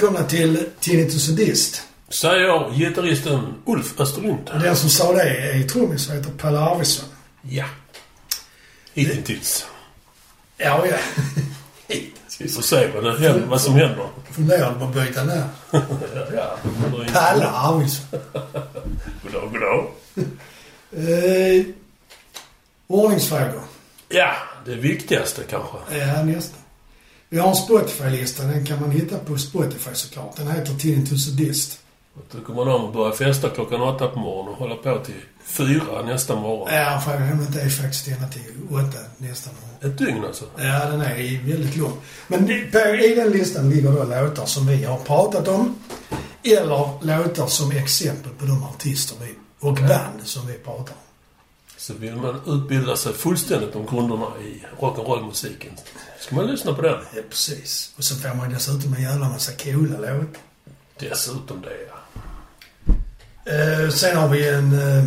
välkomna till Tinnitus och Dist. Säger gitarristen Ulf Österlund. Den som sa det är trummis och heter Pelle Arvidsson. Ja. Hittills. Ja, ja. Vi får se vad, det händer, vad som händer. Funderade på att byta namn. ja. Pelle Arvidsson. Goddag, goddag. Eh, ordningsfrågor. Ja, det viktigaste kanske. Ja, nästan. Vi har en Spotify-lista. Den kan man hitta på Spotify såklart. Den heter Tinnitus och Dist. Då kommer de att börja festa klockan åtta på morgonen och hålla på till fyra nästa morgon. Ja, frågan om det är faktiskt ända till åtta nästa morgon. Ett dygn alltså? Ja, den är väldigt lång. Men i den listan ligger då låtar som vi har pratat om. Eller låtar som exempel på de artister vi, och band som vi pratar om. Så vill man utbilda sig fullständigt om grunderna i rock'n'roll-musiken ska man lyssna på den. Ja, precis. Och så får man dessutom en jävla massa coola låtar. Dessutom det, ja. Eh, sen har vi en... Eh,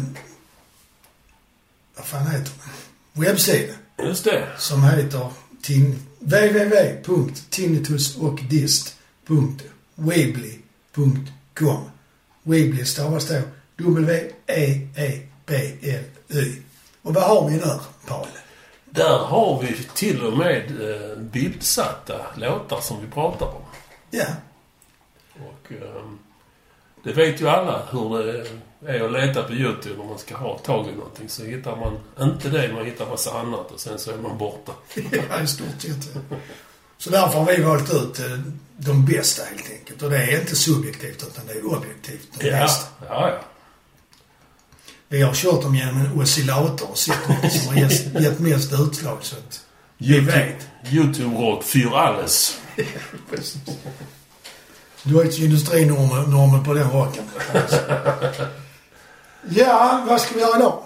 vad fan heter den? Webbsida. Just det. Som heter tin, www.tinnitusochdist.weebly.com Weebly stavas då W-E-E-B-L-Y. Och vad har vi där, Paul? Där har vi till och med eh, bildsatta låtar som vi pratar om. Ja. Och ehm, det vet ju alla hur det är att leta på YouTube om man ska ha tag i någonting. Så hittar man inte det, man hittar massa annat och sen så är man borta. ja, i stort sett. Så därför har vi valt ut eh, de bästa helt enkelt. Och det är inte subjektivt utan det är objektivt. De Ja, bästa. ja, ja. Vi har kört dem genom en oscillator och sett vilket som har gett, gett mest utslag. Så att vi vet. YouTube-rock för alles. Deutsche industrinormer på den rocken. ja, vad ska vi göra idag?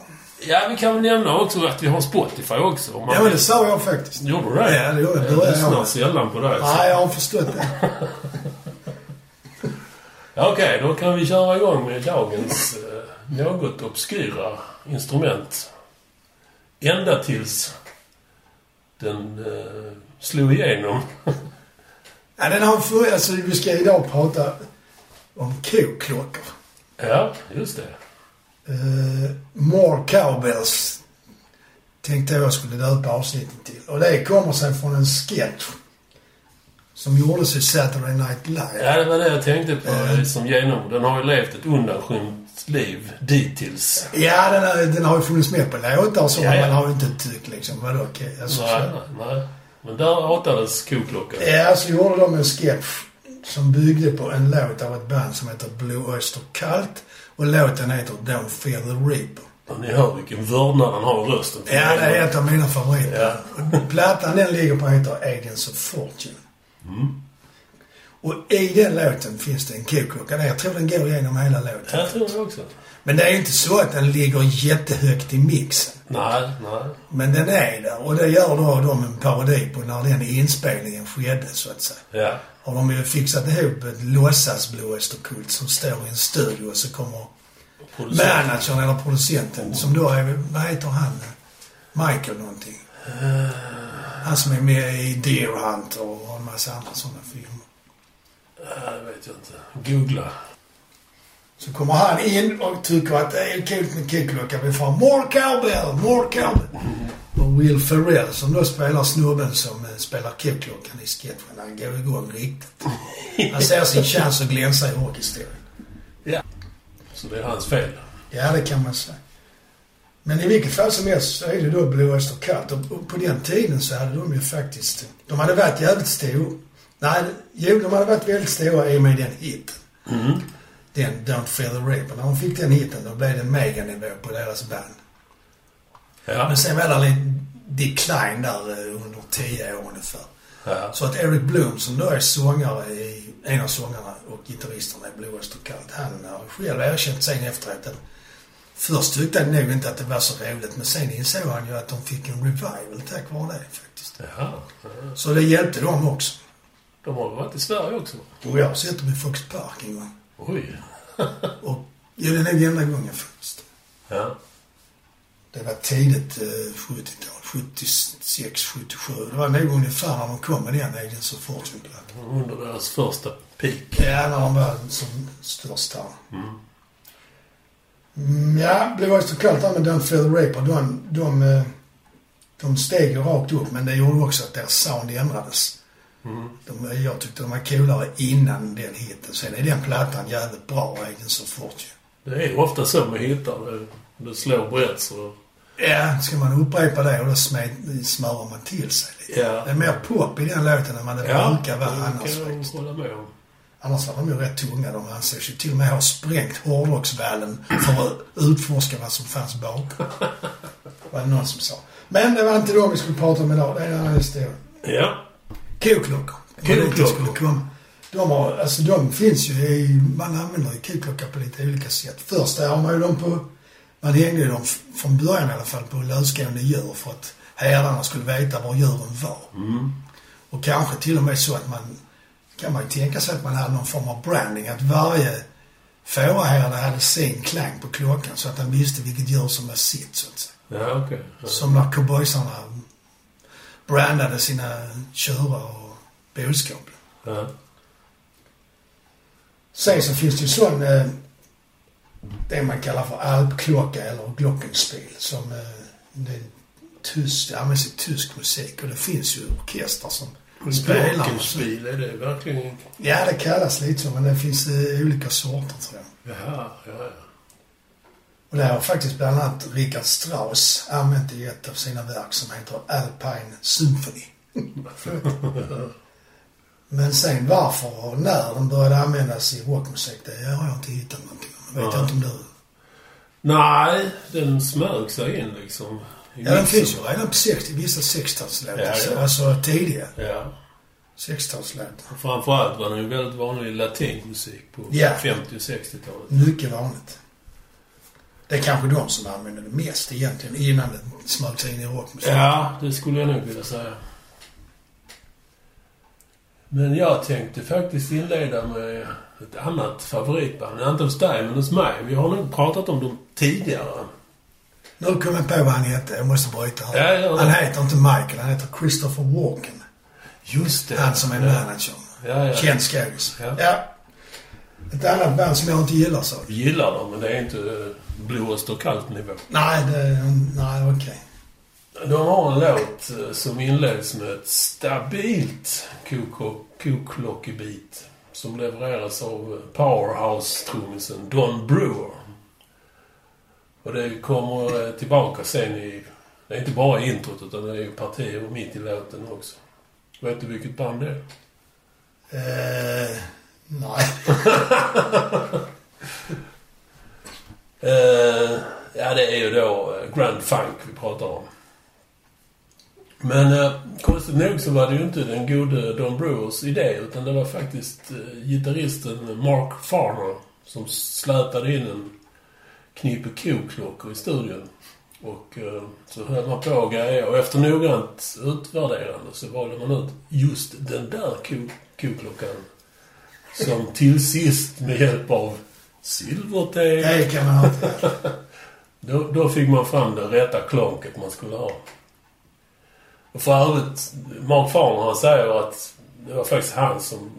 Ja, vi kan väl nämna också att vi har Spotify också. Ja, men det sa jag faktiskt. Gjorde du det? Ja, det gjorde jag. Jag lyssnar sällan på dig. Nej, jag har förstått det. Okej, då kan vi köra igång med dagens eh, något obskyra instrument. Ända tills den eh, slog igenom. Ja, den har för, alltså, vi ska idag prata om koklockor. Ja, just det. Uh, more cowbells tänkte jag skulle döpa avsnittet till. Och det kommer sig från en sketch som gjordes i Saturday Night Live. Ja, det var det jag tänkte på eh, som genom. Den har ju levt ett undanskymt liv dittills. Ja, den, är, den har ju funnits med på låtar och så, Ja, men ja. man har inte tyckt liksom, vadå, okej. Alltså, Nej, nej, nej. Men där ratades koklockan. Ja, så gjorde de en sketch som byggde på en låt av ett band som heter Blue Oyster Cult. Och låten heter Don't Fear the Reaper. Och ni hör vilken vördnad han har i rösten. Ja, det är ett av mina favoriter. Ja. Plattan den ligger på heter Agents of Fortune. Mm. Och i den låten finns det en koklocka. Jag tror den går igenom hela låten. Jag tror det också. Men det är inte så att den ligger jättehögt i mixen. Nej, nej. Men den är där. Och det gör då de en parodi på när den inspelningen skedde, så att säga. Ja. har de ju fixat ihop ett låtsas Blue Oyster Cult som står i en studio och så kommer managern eller producenten som då är, vad heter han? Michael någonting. Han som är med i Deer Hunter och en massa andra sådana filmer. Ja, det vet jag inte. Googla. Så kommer han in och tycker att det är coolt med kickklocka. Vi får more cowbell, more cowbell. Och Will Ferrell som då spelar snubben som eh, spelar kickklockan i sketchen. Han går igång riktigt. Han ser sin chans att glänsa i rockhistorien. Ja. Så det är hans fel. Ja, det kan man säga. Men i vilket fall som helst så är det då Blue Oyster Cult. Och på den tiden så hade de ju faktiskt... De hade varit jävligt stora. Nej, jo, de hade varit väldigt stora i och med den hiten. Mm. Den Don't Fear the Reaper. När de fick den hiten då blev det meganivå på deras band. Ja. Men sen var det lite decline där eh, under tio år ungefär. ja. Så att Eric Bloom som då är sångare i, en av sångarna och gitarristerna i Blue Oyster Cult, han har själv erkänt sen efteråt att först tyckte han nog inte att det var så roligt men sen insåg han ju att de fick en revival tack vare det faktiskt. Ja. Så det hjälpte dem också. De har varit i Sverige också. Och jag har sett dem i Fox Park en gång. Oj. Och ja, det är nog enda gången faktiskt. Ja. Det var tidigt eh, 70-tal 76, 77. Det var nog ungefär när de kom med den Agents of Fortune-plattan. Under deras första peak. Ja, när de var som störst här. Mm. Mm, ja, Blue Oyster Cult där med the Raper, de, de, eh, de steg ju rakt upp men det gjorde också att deras sound ändrades. Mm. De, jag tyckte de var coolare innan den hitten. Sen är den plattan jävligt bra, Agents of Fortune. Det är ofta så med hittar. Det, det slår brett så... Ja, ska man upprepa det och då smörar man till sig lite. Ja. Det är mer pop i den låten än vad det brukar vara annars kan jag faktiskt. hålla med om. Annars var de ju rätt tunga. De ansågs ju till och med ha sprängt hårdrocksvallen för att utforska vad som fanns bakom. var det någon som sa. Men det var inte de vi skulle prata om idag. Det är en annan historia. Ja. Koklockor. Koklockor. De, har, alltså, de finns ju i, man använder ju koklockor på lite olika sätt. Först har man ju dem på, man hängde ju dem från början i alla fall på lösgående djur för att herdarna skulle veta var djuren var. Mm. Och kanske till och med så att man, kan man ju tänka sig att man hade någon form av branding. Att varje fåraherde hade sin klang på klockan så att den visste vilket djur som var sitt så att säga. Ja. Ja. Som när cowboysarna brandade sina tjurar och boskap. Ja. Sen så finns det ju sån, eh, det man kallar för alpklocka eller glockenspiel som eh, det är det används i tysk musik och det finns ju orkestrar som spelar. Glockenspiel, är det verkligen... Ja, det kallas lite så, men det finns eh, olika sorter tror jag. Jaha, ja, ja. Och det har faktiskt bland annat Richard Strauss använt i ett av sina verk som heter Alpine Symphony. Men sen varför och när de började användas i rockmusik, det har jag inte hittat någonting om. Jag vet Ja. inte om du... Nej, den smög sig in liksom. i Ja, den finns ju redan på 60, vissa 60-talslåtar. Ja, ja. Alltså tidiga Ja. 60-talslåtar. Framförallt var den ju väldigt vanlig latinmusik på Ja. 50 och 60-talet. Mycket vanligt. Det är kanske de som använder det mest egentligen innan det smög sig in i rockmusik. Ja, det skulle jag nog vilja säga. Men jag tänkte faktiskt inleda med ett annat favoritband. Inte hos dig, men hos mig. Vi har nog pratat om dem tidigare. Nu kom jag på vad han hette. Jag måste bryta här. Ja, ja, Han heter inte Michael, han heter Christopher Walken. Just det. Han som är ja. managern. Ja, ja. Känd skådis. Ja. Ja. Ett annat band som jag inte gillar så. Gillar dem, men det är inte eh, blåst och kallt nivå. Nej, det, nej okej. De har en låt eh, som inleds med ett stabilt koklockebeat som levereras av eh, powerhouse-trummisen Don Brewer. Och det kommer eh, tillbaka sen i... Det är inte bara introt utan det är ju partier mitt i låten också. Vet du vilket band det är? Eh, nej. Eh, ja, det är ju då eh, Grand Funk vi pratar om. Men eh, konstigt nog så var det ju inte den gode Don Brewers idé utan det var faktiskt eh, gitarristen Mark Farner som slätade in en knippe koklockor i studion. Och eh, så höll man på och grejer och efter noggrant utvärderande så valde man ut just den där koklockan. Som till sist med hjälp av silvertejp Det kan man inte. då, då fick man fram det rätta klonket man skulle ha. Och för övrigt, Mark Farner han säger att det var faktiskt han som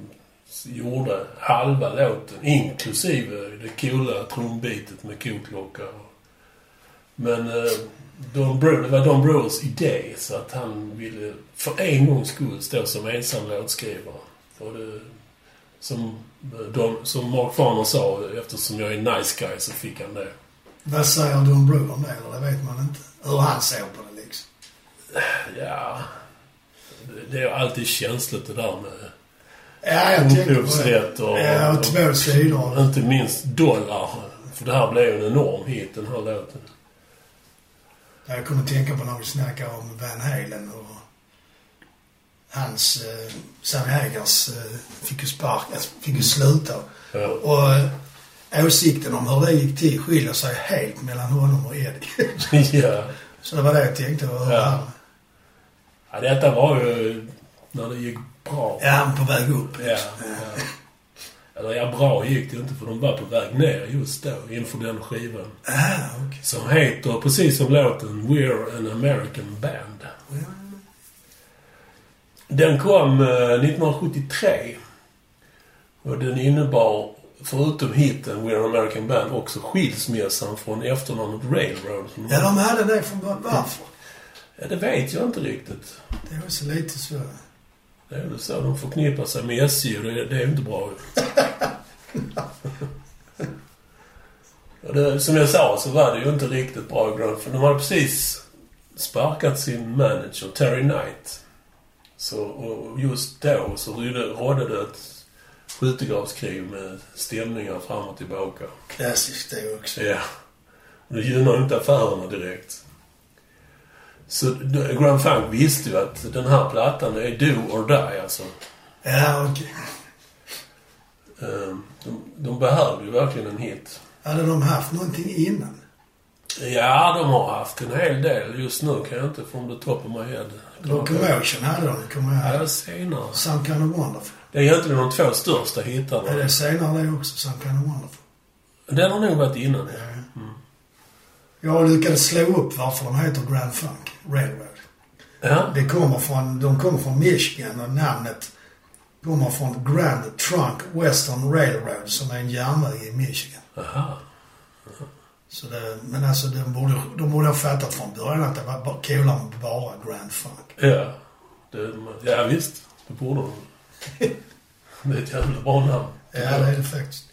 gjorde halva låten, inklusive det coola trumbitet med koklocka. Men eh, Don Brewer, det var Don Brewers idé, så att han ville för en gångs skull stå som ensam låtskrivare. Och det, som, Don, som Mark Farner sa, eftersom jag är nice guy så fick han det. Vad säger Don Brewer om det? Eller det vet man inte. Hur han ser på det liksom. Ja... Det är alltid känsligt det där med Ja, jag upphovsrätt och, Ja, och två sidor. och inte minst dollar. För det här blev ju en enorm hit, den här låten. Jag kunde tänka på när vi snackade om Van Halen och hans, eh, Sammy Haggars eh, fick ju sparka, fick ju sluta. Ja. Och eh, åsikten om hur det gick till skiljer sig helt mellan honom och Eddie. ja. Så det var det jag tänkte. Och, Ja. ja. Detta var ju när det gick bra. Ja, han på väg upp. Ja, ja. Eller ja, bra gick det inte för de var på väg ner just då inför den skivan. Ah, okej. Som heter, precis som låten, We're an American Band. Ja. Den kom eh, 1973. Och den innebar, förutom hiten We're an American Band, också skilsmässan från efternamnet Railroad. Ja, de hade det från början. Varför? Ja, det vet jag inte riktigt. Det är också lite så. Det är väl så de förknippar sig med SJ och det, det är ju inte bra. det, som jag sa så var det ju inte riktigt bra i för de hade precis sparkat sin manager, Terry Knight. Så, och just då så rådde, det ett skyttegravskrig med stämningar fram och tillbaka. Klassiskt det också. Ja. Det gynnar inte affärerna direkt. Så Grand Funk visste ju att den här plattan är do or die alltså. Ja, okej. Ehm, De, de behövde ju verkligen en hit. Hade de haft någonting innan? Ja, de har haft en hel del. Just nu kan jag inte från the top of my head. Locomotion hade de, kommer jag ihåg. Ja, senare. Some kind of wonderful. Det är egentligen de två största hittarna. Är det senare det också? Some kind of wonderful. Den har nog varit innan, ja. Ja. Jag lyckades slå upp varför de heter Grand Funk Railroad. Ja, Det kommer från, de kommer från Michigan och namnet kommer från Grand Trunk Western Railroad som är en järnväg i Michigan. aha. Så det, men alltså de borde, de borde ha fattat från början att det var coolare med bara Grand Funk. Ja. Det, ja, visst. Det borde de. Det är ett jävla bra namn. Ja, det är det faktiskt.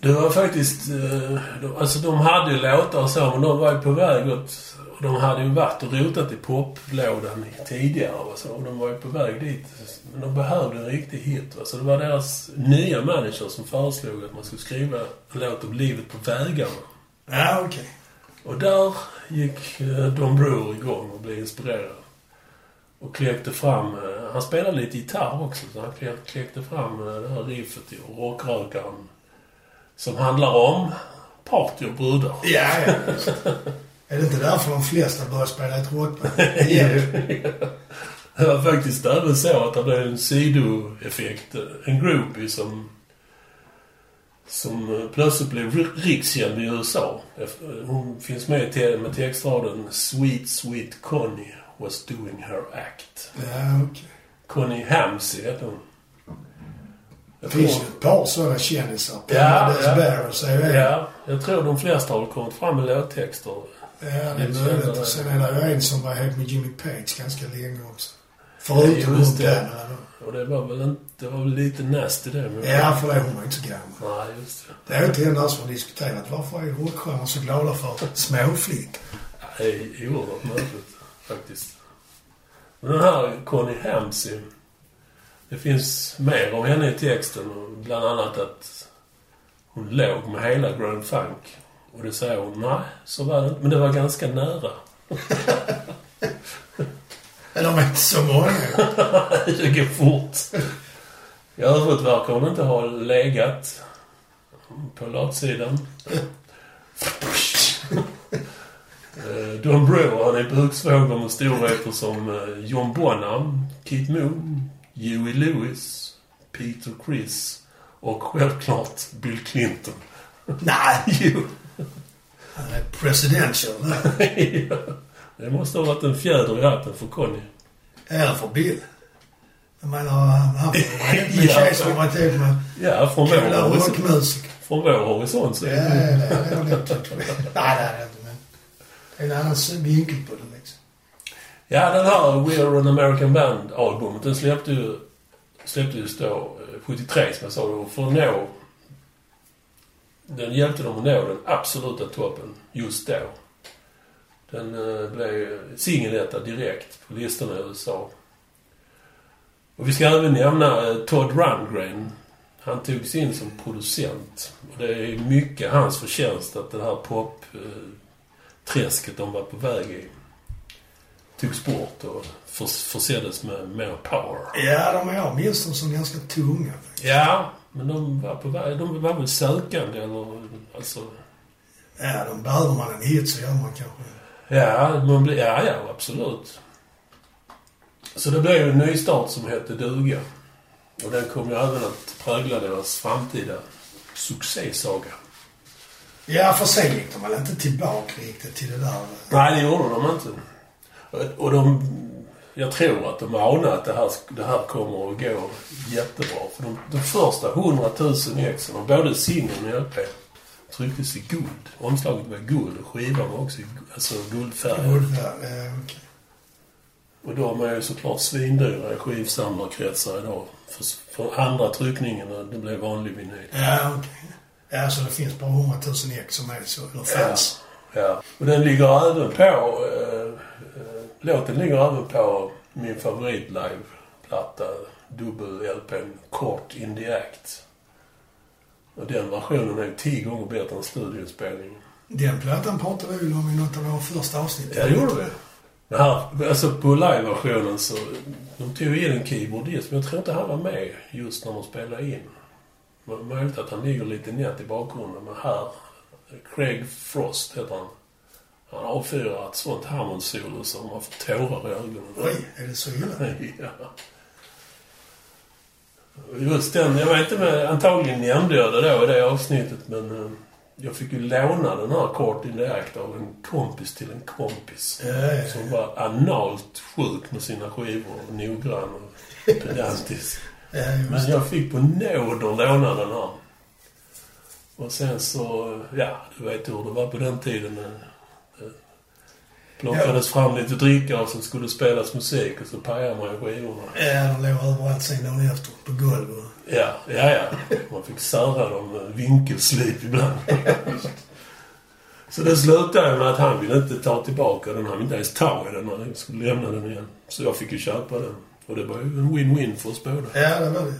Det var faktiskt... eh, Alltså de hade ju låtar och så, men de var ju på väg åt... Och de hade ju varit och rotat i poplådan tidigare och så. Och de var ju på väg dit. Men de behövde en riktig hit. Va? Så det var deras nya manager som föreslog att man skulle skriva en låt om livet på vägarna. Ja, okej. Och där gick eh, Don Brewer igång och blev inspirerad. Och kläckte fram... eh, Han spelade lite gitarr också, så han klä- kläckte fram det här riffet i rockrökaren. Som handlar om party och brudar. Ja, ja. är det inte därför de flesta börjar spela ett rockband? Igen. Det var faktiskt även så att det blev en sidoeffekt. En groupie som... Som plötsligt blev ri- rikskänd i USA. Hon finns med te- med textraden Sweet, sweet Connie was doing her act. Ja, okej. Connie Hamsey hette hon. Det finns ju ett par sådana kändisar. Ja, ja. Barrows är ju ja, jag tror de flesta har kommit fram med låttexter. Ja, det är möjligt. Och sen är det ju en som var ihop med Jimmy Page ganska länge också. Förutom det. Dylan då. Och det var väl inte... Det var väl lite nasty det. Men... Ja, för det hon var inte så gammal. Nej, just det. Det är inte en som har diskuterat varför är rockstjärnor så glada för småflickor? Det är oerhört märkligt, faktiskt. Men den här Connie Hamsey. Det finns mer om henne i texten. Bland annat att hon låg med hela Grand Funk. Och det säger hon, nej, så var det inte. Men det var ganska nära. Eller de är inte så många. det går fort. I övrigt verkar hon inte ha legat på latsidan. Eh, Don Brewer, han är buksvåger med storheter som eh, John Bonham, Keith Moon, Huey Lewis, Peter Criss och självklart Bill Clinton. Nej! Jo, Han är presidential ja. det måste ha varit en fjäder i hatten för Conny. Eller för Bill. Jag menar, han med Ja. tjej som var ihop med Ja, från coola rockmusiker. från vår horisont så Ja, är det är det är vi. Nej, det är det inte. Men det är en annan vinkel på det liksom. Ja, den här We're an American Band-albumet, den släppte ju, släpptes då eh, 73 som jag sa då, för att nå... Den hjälpte dem att nå den absoluta toppen just då. Den eh, blev singeletta direkt på listorna i USA. Och vi ska även nämna eh, Todd Rundgren. Han togs in som producent. Och det är mycket hans förtjänst att det här pop-träsket eh, de var på väg i togs bort och förs- förseddes med mer power. Ja, de är jag minns dem som ganska tunga. faktiskt. Ja, men de var på väg. De var väl sökande eller alltså... Ja, de behöver man en hit så gör man kanske. Ja, man blir, ja, ja, absolut. Så det blev ju en nystart som hette duga. Och den kommer ju även att prägla deras framtida succésaga. Ja, för sen gick de väl inte tillbaka riktigt till det där. Nej, det gjorde de inte. Och de... Jag tror att de anade att det här, det här kommer att gå jättebra. För de, de första 100 000 exen av både singeln och LP trycktes i guld. Omslaget var guld och skivan var också i alltså guldfärg. Guldfärg, ja, okej. Och de är ju såklart svindyra i skivsamlarkretsar idag. För, för andra tryckningen, det blev vanlig vinyl. Ja, okej. Ja, så det finns bara 100 000 ex som är så, eller fanns. Ja. Och den ligger även på... Låten ligger även på min favorit liveplatta, dubbel-LPn Kort in the Act. Och den versionen är ju tio gånger bättre än studioinspelningen. Den plattan pratade vi väl om i något av våra första avsnitt. Ja, det gjorde vi. Här, alltså på live-versionen så... De tog in en keyboardist, men jag tror inte han var med just när de spelade in. Möjligt att han ligger lite nätt i bakgrunden, men här... Craig Frost heter han. Han avfyrar ett sånt Hammond-solo som man får tårar i ögonen. Oj, är det så illa? ja. Just den, jag vet inte, men antagligen nämnde jag det då i det avsnittet, men eh, jag fick ju låna den här Court in the Act av en kompis till en kompis. Ja, ja, ja. Som var analt sjuk med sina skivor och noggrann och pedantisk. Men jag fick på nåder låna den här. Och sen så, ja, du vet hur det var på den tiden. Plockades fram lite dricka och så skulle det spelas musik och så pajade man i skivorna. Ja, de låg överallt sen dagen efter. På golv och... Ja, ja, ja. Man fick sära dem med vinkelslip ibland. Så det slutade med att han ville inte ta tillbaka den. Han ville inte ens ta i den han skulle lämna den igen. Så jag fick ju köpa den. Och det var ju en win-win för oss båda. Ja, det var det.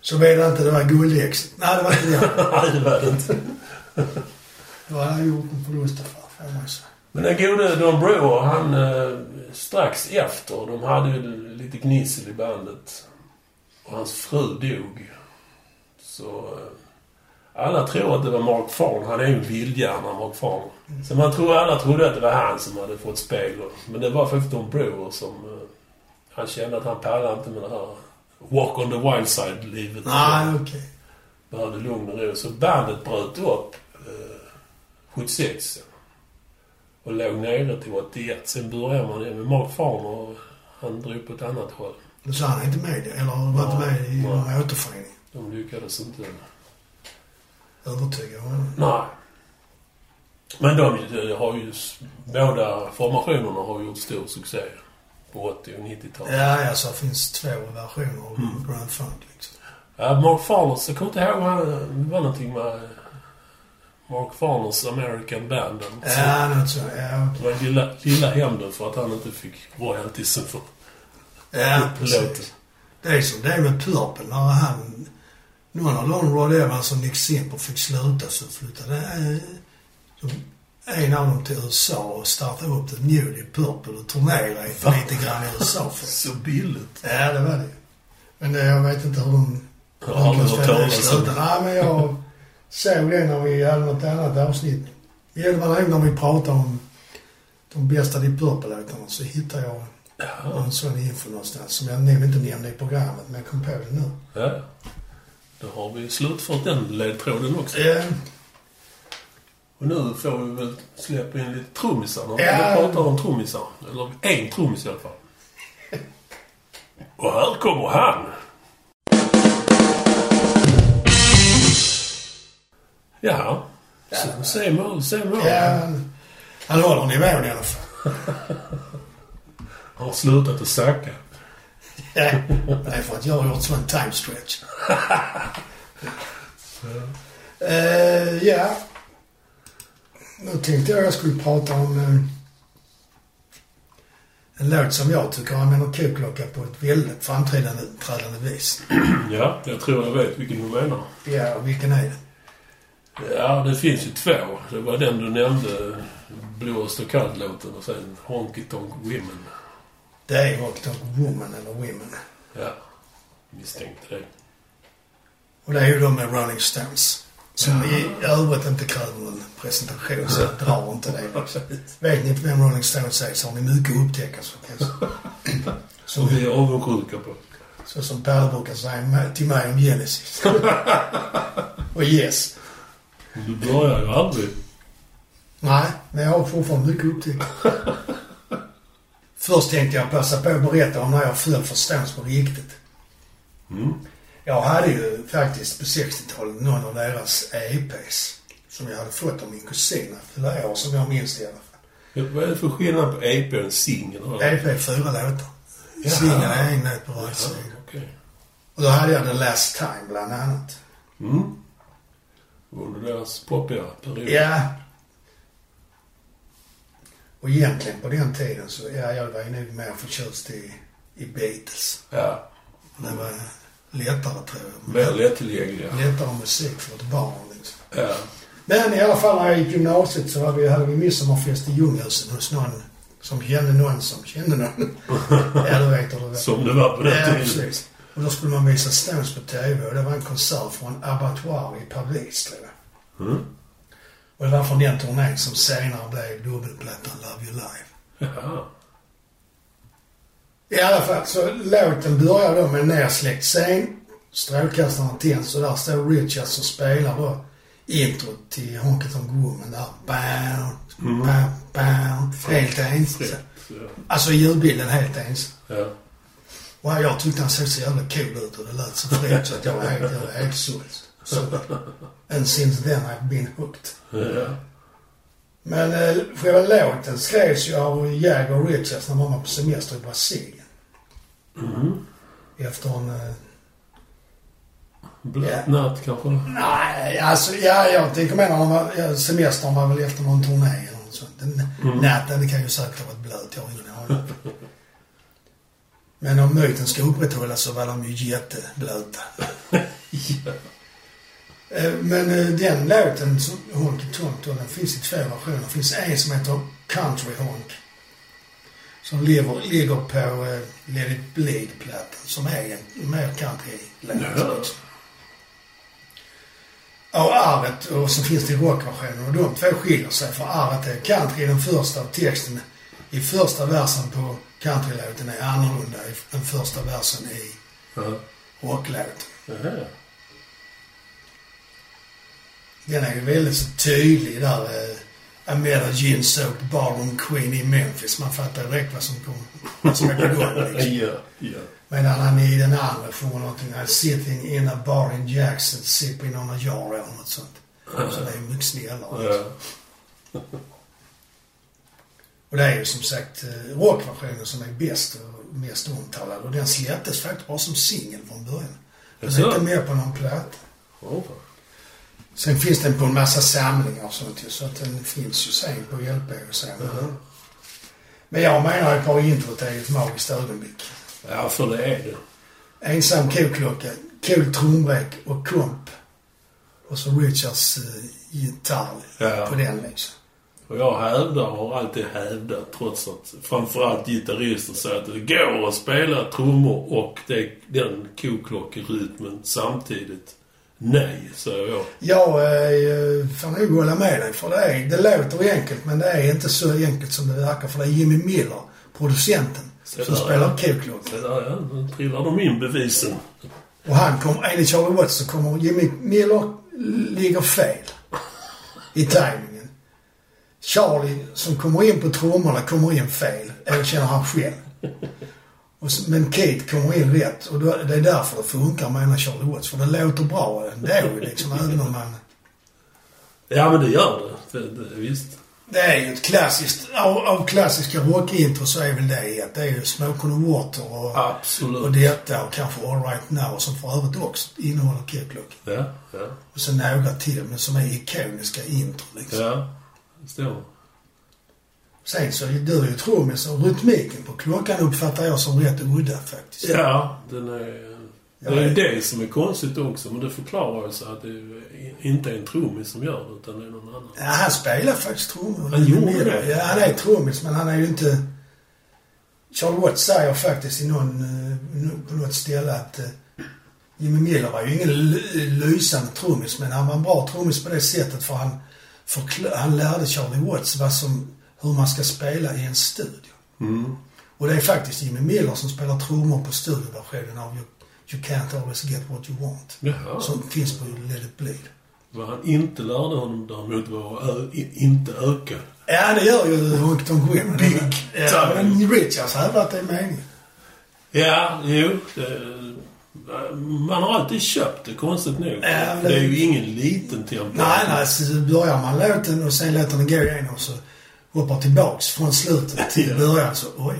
Så det inte det var guldäx. Nej, det var inte det. Nej, det var det inte. Då hade jag gjort en säga. Men den gode Don Brewer, han eh, strax efter, de hade ju lite gnissel i bandet. Och hans fru dog. Så eh, alla tror att det var Mark Farn. Han är ju en vildhjärna, Mark Farn. Så man tror, alla trodde att det var han som hade fått spegel. Men det var faktiskt Don Brewer som... Eh, han kände att han pallade inte med det här walk on the wild side-livet. Nej, okej. Behövde lugn och ro. Så bandet bröt upp eh, 76. Och låg nere till 81. Sen började man med Mark Farner och han drog på ett annat håll. Men så han är inte med eller var inte med i någon återförening. De lyckades inte. Övertyga honom. Nej. Men de de har ju... Båda formationerna har gjort stor succé. På 80 och 90-talet. Ja, ja, så det finns två versioner av Mm. Grand Funk liksom. Ja, Mark Farners, jag kommer inte ihåg det var någonting med Mark Farners American Band. Ja, något så. Ja, Det var lilla, lilla hämnden för att han inte fick royaltiesen för ja precis. Det är som det är med Purple. När han... Någon av dem, Rod Evans och Nick Simper, fick sluta så flyttade eh, en av dem till USA och startade upp The i Purple och turnerade lite grann i USA. För. Så billigt. Ja, det var det. Men det, jag vet inte hur de Jag har aldrig hört talas om sluta. Nej, men jag såg det när vi hade något annat avsnitt. Ja, det var nog när vi pratade om de bästa Deep Purple-låtarna så hittade jag Ja. en sån info någonstans som jag nog inte nämnde i programmet, men jag kom på det nu. ja. Då har vi slutfört den ledtråden också. Ja, Och nu får vi väl släppa in lite trummisar Ja. vi pratar om trummisar. Eller en trummis i alla fall. Och här kommer han! Jaha. Så, se mål, se mål. ja, han håller nivån i alla fall. Han har slutat att sacka. Ja, det är för att jag har gjort sån time stretch. Eh, ja. Nu tänkte jag jag skulle prata om eh, en låt som jag tycker använder koklocka på ett väldigt framträdande trädande vis. Ja, jag tror jag vet vilken du menar. Ja, vilken är det? Ja, det finns ju två. Det var den du nämnde, Blåst och kallt-låten och sen Honky Tonk Women. Det är Rock Dog Woman eller Women. Ja, misstänkte det. Och det är ju de med Rolling Stones. Som i övrigt inte kräver någon presentation, så jag drar inte det. Vet ni inte vem Rolling Stones är så har ni mycket att upptäcka. Som vi är avundsjuka på. Så som Pelle brukar säga till mig om Genesis. och Yes. Du börjar ju aldrig. Nej, men jag har fortfarande mycket upptäckt. Först tänkte jag passa på att berätta om när jag föll för Stones på riktigt. Mm. Jag hade ju faktiskt på 60-talet någon av deras EPs som jag hade fått av min kusin flera år som jag minns det i alla fall. Vad är det för skillnad på EP och en singel? EP är fyra låtar. Jaha. Singeln är en låt på varje sida. Och då hade jag The Last Time bland annat. Mm. Under deras poppiga period. Ja. Och egentligen på den tiden så, ja, jag var ju nog mer förtjust i, i Beatles. Ja. Det var lättare tror jag. Mer lättillgängliga. Lättare musik för ett barn liksom. Ja. Men i alla fall när jag gick gymnasiet så hade vi, hade vi midsommarfest i Ljunghusen hos någon som kände någon som kände någon. ja, du vet hur det var. Som det var på den Ja, tiden. precis. Och då skulle man visa Stones på TV och det var en konsert från Abattoir i Paris tror jag. Mm. Och det var från den turnén som senare blev dubbelplattan Love You Live. Jaha. I alla fall, så låten börjar då med en nersläckt scen. Strålkastarna tänds och där står Richards och spelar då introt till Honky Tonk Woman där. Mm. bow, bow. Helt ensam. Alltså ljudbilden helt ensam. Ja. Och jag tyckte han såg så jävla cool ut och det lät så fräckt så att jag var helt, jag var helt såld. Så, and since then I've been hooked. Ja. Men eh, själva låten skrevs ju av Jagger och Richards när man var på semester i Brasilien. Mm. Efter en... Eh, Blöt Ja. natt kanske? nej, alltså ja, jag tänker mer när var, ja, semestern var väl efter någon turné eller något sånt. Den, Mm. Natten, det kan ju säkert ha varit blöt, jag har ingen aning. Men om myten ska upprätthållas så var de ju jätteblöta. Ja. Eh, Men eh, den låten, som Honky Tonk den finns i två versioner. Det finns en som heter Country Honk. Som ligger, ligger på uh, Let It Bleed-plattan. Som är en mer country-låt. Ja. Liksom. Och arvet, och så finns det rockversionen. Och de två skiljer sig. För arvet är country i den första och texten i första versen på countrylåten är annorlunda i den första versen i Ja. rocklåten. Jaha. Den är ju väldigt så tydlig där. Eh, I met a gin-soaked ballroom queen i Memphis. Man fattar direkt vad som, kom, vad som är på gång. Liksom. Ja. Ja. Medan han i den andra sjunger någonting. I'm sitting in a bar in Jackson sipping on a jar eller något sånt. Så det är mycket snällare. Ja. Och det är ju som sagt eh, rockversionen som är bäst och mest omtalad. Och den släpptes faktiskt bara som singel från början. Den är inte med på någon platta. Sen finns den på en massa samlingar och sånt ju, så att den finns ju sen på LP och så. Jaha. Men jag menar ett par introt är ett magiskt ögonblick. Ja, för det är det. Ensam koklocka, cool trumrek och komp. Och så Richards eh, gitarr Ja. på den liksom. Och jag hävdar och har alltid hävdat, trots att framförallt gitarrister säger att det går att spela trummor och det, den koklockerytmen samtidigt. Nej, säger jag. Jag eh, får nog hålla med dig för det, är, det låter enkelt men det är inte så enkelt som det verkar för det är Jimmy Miller, producenten, Så som där, spelar ja. koklocka. Så där, ja, nu trillar de in bevisen. Och han kom, enligt Charlie Watts så kommer Jimmy Miller ligger fel i tajmingen. Charlie som kommer in på trummorna kommer in fel, erkänner han själv. Så, men Kate kommer in rätt och då, det är därför det funkar menar Charlie Watts. För det låter bra ändå liksom, även om man... Ja, men det gör det. det, det visst. Det är ju ett klassiskt, av, av klassiska rockintro så är väl det att det är ju Smoke on Water och, Absolut. och detta och kanske All Right Now som för övrigt också innehåller Keklock. Ja, ja, Och sen några till, men som är ikoniska intro liksom. ja. Stämmer. Sen så du är ju trummis och rytmiken på klockan uppfattar jag som rätt udda faktiskt. Ja, den är... Det är ju det som är konstigt också, men det förklarar ju sig att det inte är en trummis som gör det, utan det är någon annan. Ja, han spelar faktiskt trummor. Han gjorde det? Ja, han är trummis, men han är ju inte... Charlie Watts säger faktiskt i någon, eh, på något ställe att eh, Jimmy Miller var ju ingen ly- lysande trummis, men han var en bra trummis på det sättet för han, han lärde Charlie Watts vad som, hur man ska spela i en studio. Mm. Och det är faktiskt Jimmy Miller som spelar trummor på studioversionen av You, You can't always get what you want. Jaha. Som finns på Let it bleed. Vad han inte lärde honom däremot var att inte öka. Ja, det gör ju Honkton Gwyn. Big ja, time. men Richards hävdar att det är meningen. Ja, jo. Det, man har alltid köpt det, konstigt nog. Men det... det- är ju ingen liten tempo. Nej, nej. Så börjar man låten och sen låter den gå igenom så hoppar tillbaks från slutet till Ja. början så oj,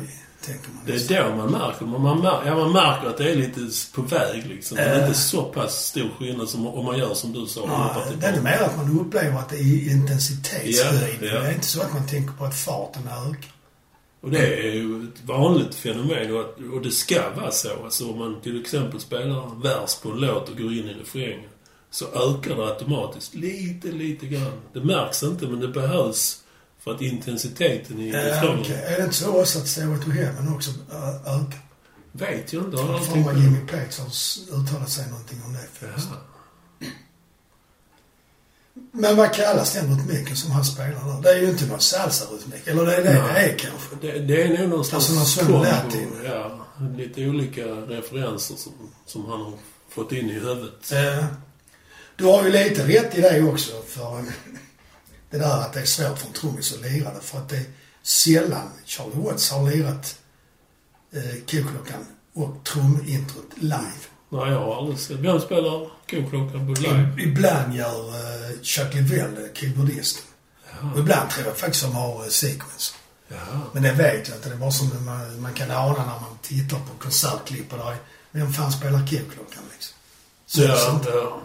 tänker man. Det är då man märker. Man, man, mär- ja, man märker att det är lite på väg liksom. Det är Äh. inte så pass stor skillnad som om man gör som du sa. Nej, det är mer att man upplever att det är intensitetshöjd. Ja, ja. Det är inte så att man tänker på att farten ökar. Och det är ju ett vanligt fenomen och, och det ska vara så. Alltså om man till exempel spelar vers på en låt och går in i refrängen så ökar det automatiskt lite, lite grann. Det märks inte men det behövs för att intensiteten i Ja, refrängen... okej. Är det inte så också att Stairway to Heaven också ö- ökar? Vet jag inte. Har jag För på. Jimmy Page har uttalat sig någonting om det. förresten. Jaha. Men vad kallas den rytmiken som han spelar där? Det är ju inte någon salsa-rytmik. Eller det är det det är kanske. Det, det är nog någon slags Alltså någon latin. Ja, lite olika referenser som, som han har fått in i huvudet. Eh, Du har ju lite rätt i det också. För det där att det är svårt för en trummis att lira det. För att det är sällan Charlie Watts har lirat eh, koklockan och trumintrot live. Nej, jag har aldrig sett. Vem spelar koklockan på live? Ibland gör eh, Chuck Leavell, eh, keyboardisten. Och ibland tror jag faktiskt de har eh, sequence. Jaha. Men det vet jag inte. Det är bara som man, man kan ana när man tittar på konsertklipp och där är, Vem fan spelar koklockan liksom? Så det är Ja, sånt. ja.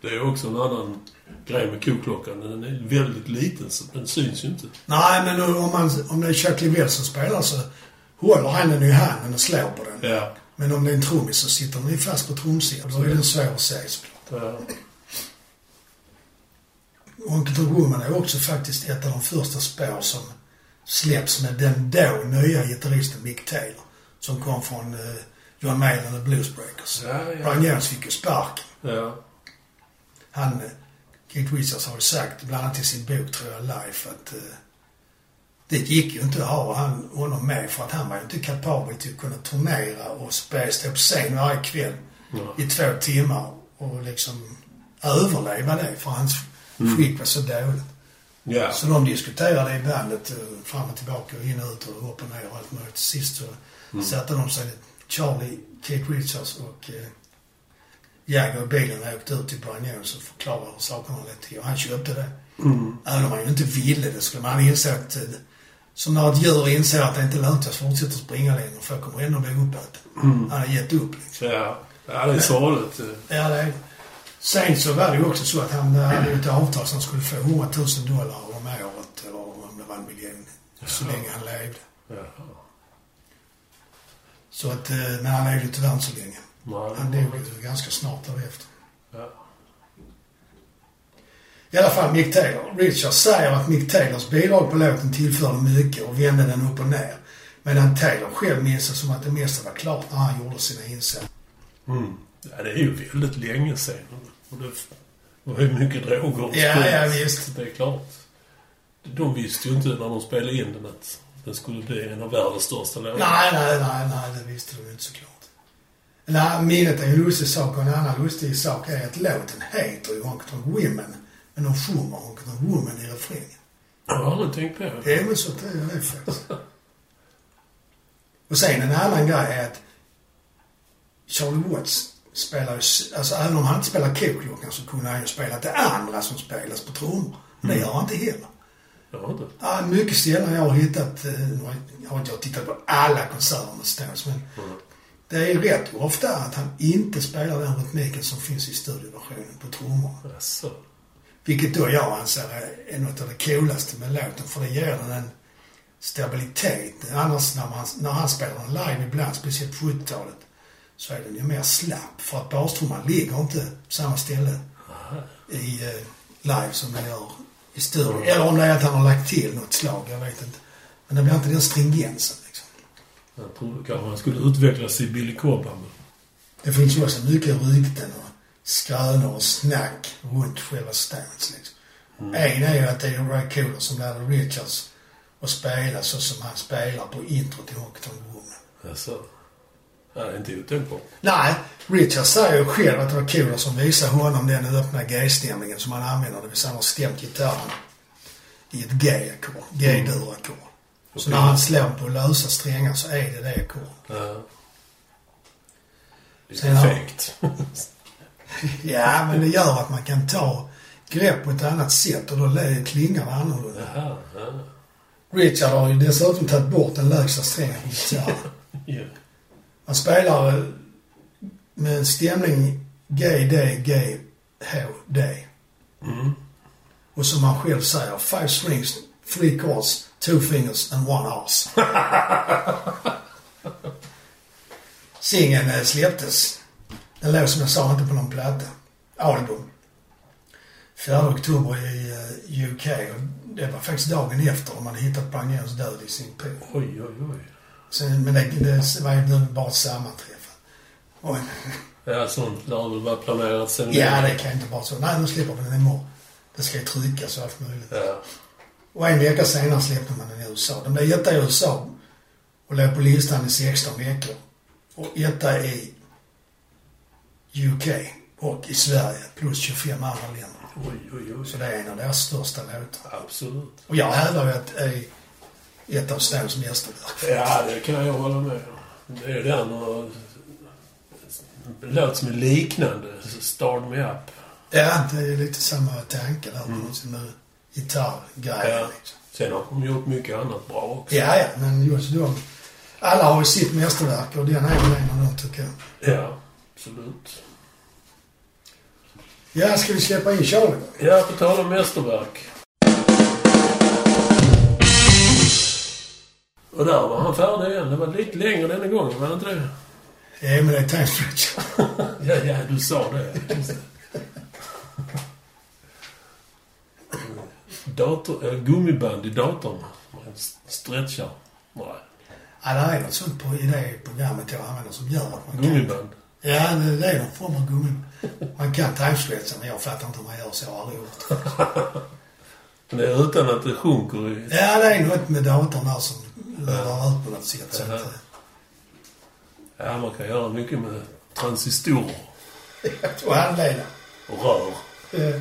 Det är också en annan grej med koklockan. Den är väldigt liten så den syns ju inte. Nej, men om, man, om det är Chuck Leavell som spelar så håller han den i handen och slår på den. Ja. Men om det är en trummis så sitter den ju fast på trumsidan. Då är den svår att se såklart. ja. Onkel Woman är också faktiskt ett av de första spår som släpps med den då nya gitarristen Mick Taylor. Som kom från eh, John Mayall och Bluesbreakers. Ja, ja. Brian Jones fick ju sparken. Ja. Han, Kate Richards har ju sagt, bland annat i sin bok tror jag, Life, att eh, det gick ju inte att ha han, honom med för att han var ju inte kapabel till att kunna turnera och spela, stå på scen varje kväll Ja. i två timmar och liksom överleva det för hans skick var så dåligt. ja. Så de diskuterade i bandet eh, fram och tillbaka och in och ut och upp och ner och allt möjligt. Till sist så satte de sig, Charlie, Kate Richards och eh, Jagger i bilen och åkte ut till Brian Jones och förklarade hur sakerna lät till. Och han köpte det. Mm. Även om han ju inte ville det skulle man inse att, som när ett djur inser att det inte är lönt att fortsätta springa längre för jag kommer ändå bli uppäten. Mm. Han har gett upp liksom. Ja. ja, det är sorgligt. Ja, det är Sen så var det ju också så att han hade ett avtal som skulle få 100 000 dollar om året eller om det var en miljon. Så Jaha. länge han levde. Jaha. Så att, eh, men han levde tyvärr inte så länge. Nej. Han dog ju ganska snart därefter. Ja. I alla fall Mick Taylor. Richard säger att Mick Taylors bidrag på låten tillförde mycket och vände den upp och ner. Medan Taylor själv minns det som att det mesta var klart när han gjorde sina insatser. Mm. Ja, det är ju väldigt länge sedan. Och det var ju mycket droger och Ja, sprit. ja, visst. Det är klart. De visste ju inte när de spelade in den att den skulle bli en av världens största låtar. Nej, nej, nej, nej, det visste de ju inte såklart. Nej, minnet är en lustig sak och en annan lustig sak är att låten heter ju Honky Women. Men de sjunger Honky Tonk Woman i refrängen. Jag har aldrig tänkt på det. Är väl så är det faktiskt. Och sen en annan grej är att Charlie Watts spelar alltså även om han inte spelar koklockan så kunde han ju spela det andra som spelas på trummor. Det gör han inte heller. Jag har inte. Ja, mycket sällan jag har hittat, eh, jag har inte jag tittat på alla konserter med Stones, men Mm. det är rätt ofta att han inte spelar den rytmiken som finns i studioversionen på trummor. Jaså? Vilket då jag anser är- något av det coolaste med låten, för det ger den en stabilitet. Annars när, man, när han spelar den live ibland, speciellt på 70-talet, så är den ju mer slapp. För att bastrumman ligger inte på samma ställe i eh, live som den gör i studion. Eller om det är att han har lagt till något slag, jag vet inte. Men det blir inte den stringensen liksom. Jag trodde kanske han skulle utvecklas i Billy Cobham. Det finns ju också mycket rykten och skrönor och snack runt själva Stones liksom. En är ju att det är Ray Cooler som lärde Richards att spela så som han spelar på intro till Honky Tonk Woman. Jaså? Ja, det är inte otänkbart. Nej, Richard säger ju själv att det var Kola som visade honom den öppna G-stämningen som han använder. Det vill säga han har stämt gitarren i ett G-ackord. G-dur-ackord. Så när han slår på lösa strängar så är det det ackordet. Ja. Lite fegt. Ja, men det gör att man kan ta grepp på ett annat sätt och då klingar det annorlunda. Jaha, ja. Richard har ju dessutom tagit bort den lägsta strängen på gitarren. ja. Han spelar eh, med en stämning G, D, G, H, D. Mm. Och som han själv säger, five strings, three chords, two fingers and one arse. Singeln eh, släpptes. Den låg som jag sa inte på någon platta. Album. 4 oktober i eh, UK. Och det var faktiskt dagen efter de hade hittat Bangeros död i sin pool. Oj, oj, oj. Sen, men det, det var ju bara ett sammanträffande. Ja, sånt lär väl vara planerat sen ja, det kan inte vara så. Nej, nu släpper vi den imorgon. Det ska ju tryckas och allt möjligt. Ja. Och en vecka senare släppte man den i USA. Den blev etta i USA och låg på listan i 16 veckor. Och etta i UK och i Sverige plus 25 andra länder. Oj, oj, oj. Så det är en av deras största låtar. Absolut. Och jag hävdar ju att det är ett av Stones mästerverk. Ja, det kan jag hålla med om. Det är den och... En låt som är liknande. Start Me Up. Ja, det är lite samma tanke där på sin mm. gitarrgrejer. Ja. Liksom. Sen har de gjort mycket annat bra också. Ja, ja, men just de... Alla har ju sitt mästerverk och den är väl en av dem tycker jag. Ja, absolut. Ja, ska vi släppa in Charlie? Ja, på tal om mästerverk. Och där var han färdig igen. Det var lite längre denna gången, var det inte det? Ja, men det är Time Stretch. Ja, ja, du sa det. Dator, äh, gummiband i datorn. Man stretchar. Nej, Ja, det är något sånt på, i det programmet jag använder som gör att man kan... Ja, det, är någon form av gummi. Man kan timestretcha, men jag fattar inte hur man gör så. Jag har aldrig gjort det. Det är utan att det sjunker i... Ja, det är något med datorn där som rör ut på något sätt. Att, Jaha. Ja, man kan göra mycket med transistorer eh, och handleda. och rör. Eh,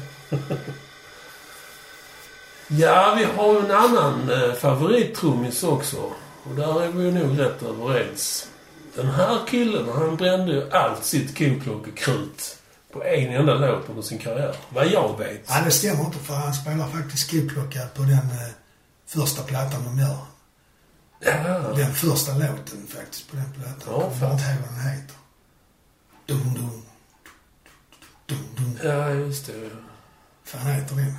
Ja, vi har en annan eh, favorittrummis också. Och där är vi ju nog rätt överens. Den här killen, han brände ju allt sitt koklockekrut på en enda låt under sin karriär. Vad jag vet. Ja, det stämmer inte för han spelar faktiskt skoklocka på den eh, första plattan de gör. Ja, Den första låten faktiskt på den plattan. Ja, Jag kommer inte ihåg vad den heter. Dum, dum. Dum, dum. ja just det. fan heter den?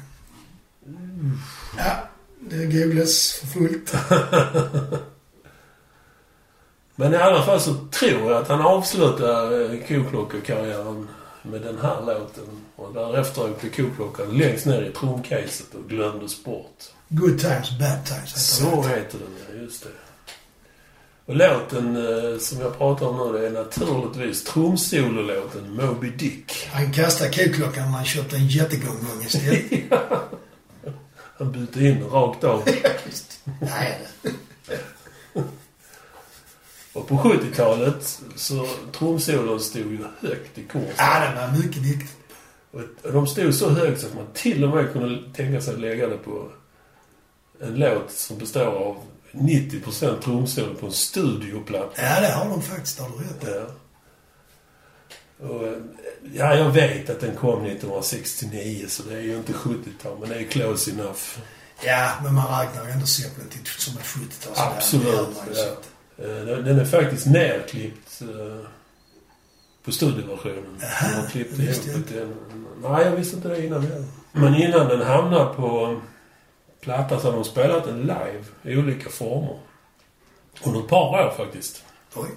Ja, det googlas för fullt. Men i alla fall så tror jag att han avslutar eh, koklockekarriären med den här låten. Och därefter åkte koklockan längst ner i trumcaset och glömdes bort. Good times, bad times Så heter den, ja. Just det. Och låten eh, som jag pratar om nu, det är naturligtvis trumsololåten Moby Dick. Han kastade koklockan när han köpte en jättegånggång istället. Han bytte in rakt av. Nej, det. Och på 70-talet så trumsolon stod ju högt i kurs. Ja, det var mycket viktigt. Och de stod så högt så att man till och med kunde tänka sig att lägga det på en låt som består av 90% trumsolo på en studioplatta. Ja, det har de faktiskt, har du rätt. Ja. Och, ja, jag vet att den kom 1969 så det är ju inte 70-tal men det är close enough. Ja, men man räknar ju ändå Zeppelin som ett 70-tal. Absolut. Ja. Eh, Den den är faktiskt nerklippt eh, på studioversionen. Jaha, De visste ihop jag det. Nej, jag visste inte det innan heller. Men innan den hamnar på platta så har de spelat den live i olika former. Under ett par år faktiskt. Oj.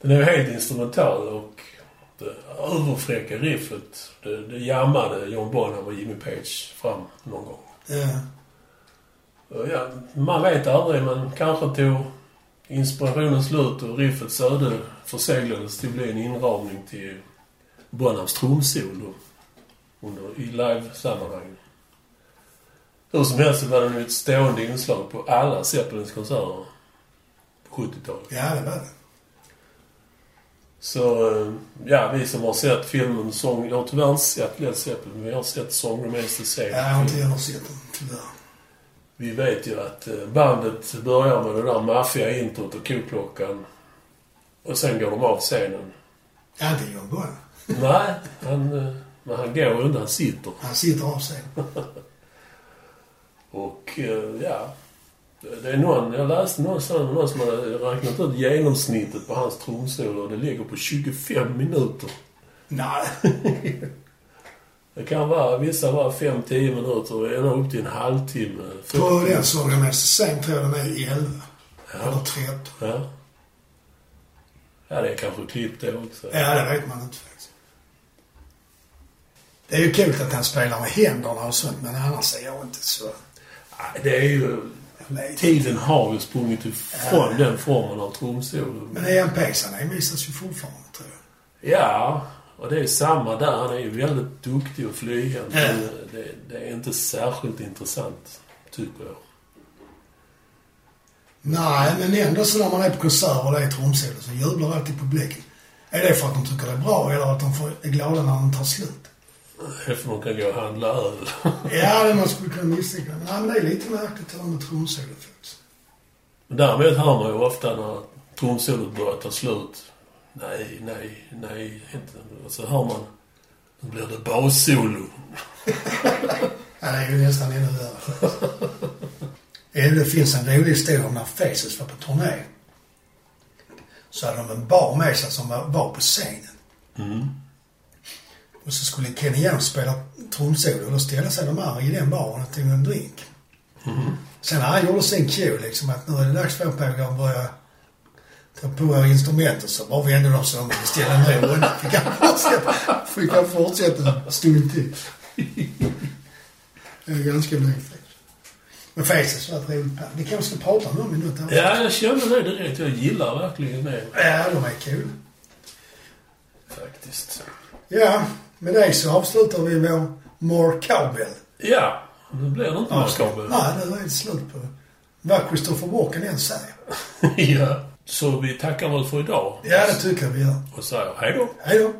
Den är ju helt instrumental och det överfräcka riffet, det, det jammade John Bonham och Jimmy Page fram någon gång. Ja. Ja, man vet aldrig, men kanske tog inspirationen slut och riffets öde förseglades till att bli en inramning till Bonhams trumsolo under, i live-sammanhang. Hur som helst var den ett stående inslag på alla Zeppelins konserter på 70-talet. ja, det var det. Så, eh, ja, vi som har sett filmen Sång... Jag har tyvärr inte sett Led Zeppelin, men vi har sett Song Remains the Same. Jag har inte heller sett den, tyvärr. Vi vet ju att eh, bandet börjar med det där maffiga introt och koklockan. Och sen går de av scenen. Ja, inte John Bonham. Nej, han, eh, men han går inte, han sitter. Han sitter av sig. Och eh, ja, det är någon, jag läste någonstans någon som hade räknat ut genomsnittet på hans trumsolo och det ligger på 25 minuter. Nej. Det kan vara, vissa var 5-10 minuter ända upp till en halvtimme. På den sången med sen tror jag den är 11. Eller Ja, 13. ja. Ja, det är kanske klippt det också. Ja, det vet man inte faktiskt. Det är ju kul att han spelar med händerna och sånt, men annars är jag inte så... Nej, Det är ju... Jag. Tiden har ju sprungit ifrån den formen av trumsolo. Men EMP-sarna envisas ju fortfarande, tror jag. Ja, och det är samma där. Han är ju väldigt duktig flygande. Ja. Men det, det är inte särskilt intressant, tycker jag. Nej, men ändå så när man är på konsert och det är trumsolo så jublar alltid publiken. Är det för att de tycker det är bra eller att de får- är glada när den tar slut? Det är för att man kan gå och handla öl. Ja, det man skulle kunna misstänka. Men, ja, men det är lite märkligt det där med trumsolo faktiskt. Däremot hör man ju ofta när trumsolot börjar ta slut. Nej, nej, nej, inte. Och så hör man... Nu blir det bassolo. Ja, det är ju nästan ännu värre. Det finns en rolig historia om när Faces var på turné. Så hade de en bar med sig som var, på scenen. Mm. Och så skulle Kenny Jones spela trumsolo och då ställde sig de här i den baren och tog en drink. Sen när han gjorde sin cue liksom att nu är det dags för att börja ta på instrumenten så bara vände de sig om och ställde en ny runda. Fick han fortsätta, fick han fortsätta en stund till. Det är ganska blygt. Men Faces var ett roligt band. Vi kanske ska prata om dem i något avsnitt. Ja, jag kände det direkt. Jag gillar verkligen det. Ja, de är kul. Faktiskt. Ja, med det så avslutar vi vår More Cowbell. Ja, nu blir det inte mer kabel. Nej, det är slut på vad Christopher Walken än säger. ja. Så vi tackar väl för idag. Ja, det tycker jag vi gör. Och säger hej då. Hej då.